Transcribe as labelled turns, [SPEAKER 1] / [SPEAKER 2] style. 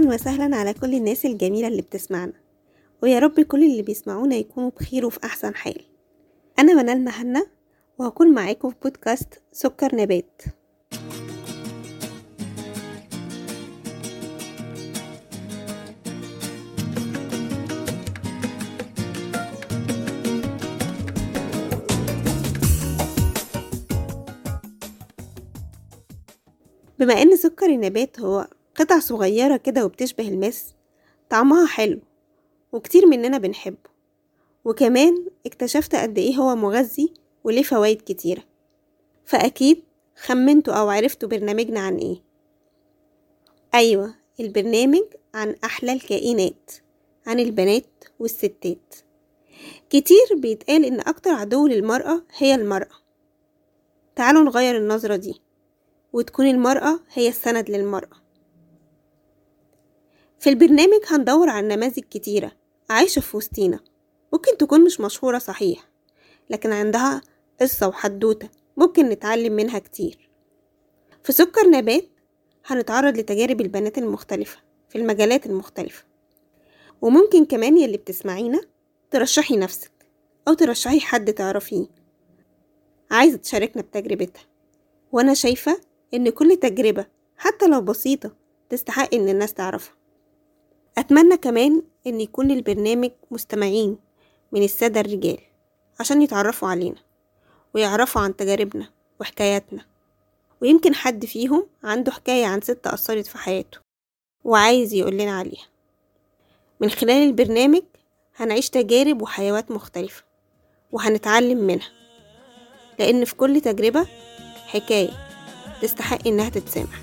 [SPEAKER 1] وسهلا على كل الناس الجميلة اللي بتسمعنا ويا رب كل اللي بيسمعونا يكونوا بخير وفي أحسن حال. أنا منال مهنا وهكون معاكم في بودكاست سكر نبات. بما إن سكر النبات هو قطع صغيرة كده وبتشبه الماس طعمها حلو وكتير مننا بنحبه. وكمان اكتشفت قد إيه هو مغذي وليه فوايد كتيرة. فأكيد خمنتوا أو عرفتوا برنامجنا عن إيه. أيوة البرنامج عن أحلى الكائنات عن البنات والستات. كتير بيتقال إن أكتر عدو للمرأة هي المرأة. تعالوا نغير النظرة دي وتكون المرأة هي السند للمرأة. في البرنامج هندور على نماذج كتيرة عايشة في وسطينا ممكن تكون مش مشهورة صحيح لكن عندها قصة وحدوتة ممكن نتعلم منها كتير. في سكر نبات هنتعرض لتجارب البنات المختلفة في المجالات المختلفة وممكن كمان يلي بتسمعينا ترشحي نفسك أو ترشحي حد تعرفيه. عايزة تشاركنا بتجربتها وأنا شايفة إن كل تجربة حتى لو بسيطة تستحق إن الناس تعرفها. أتمنى كمان إن يكون البرنامج مستمعين من السادة الرجال عشان يتعرفوا علينا ويعرفوا عن تجاربنا وحكاياتنا ويمكن حد فيهم عنده حكاية عن ست أثرت في حياته وعايز يقول لنا عليها. من خلال البرنامج هنعيش تجارب وحيوات مختلفة وهنتعلم منها لأن في كل تجربة حكاية تستحق إنها تتسمع.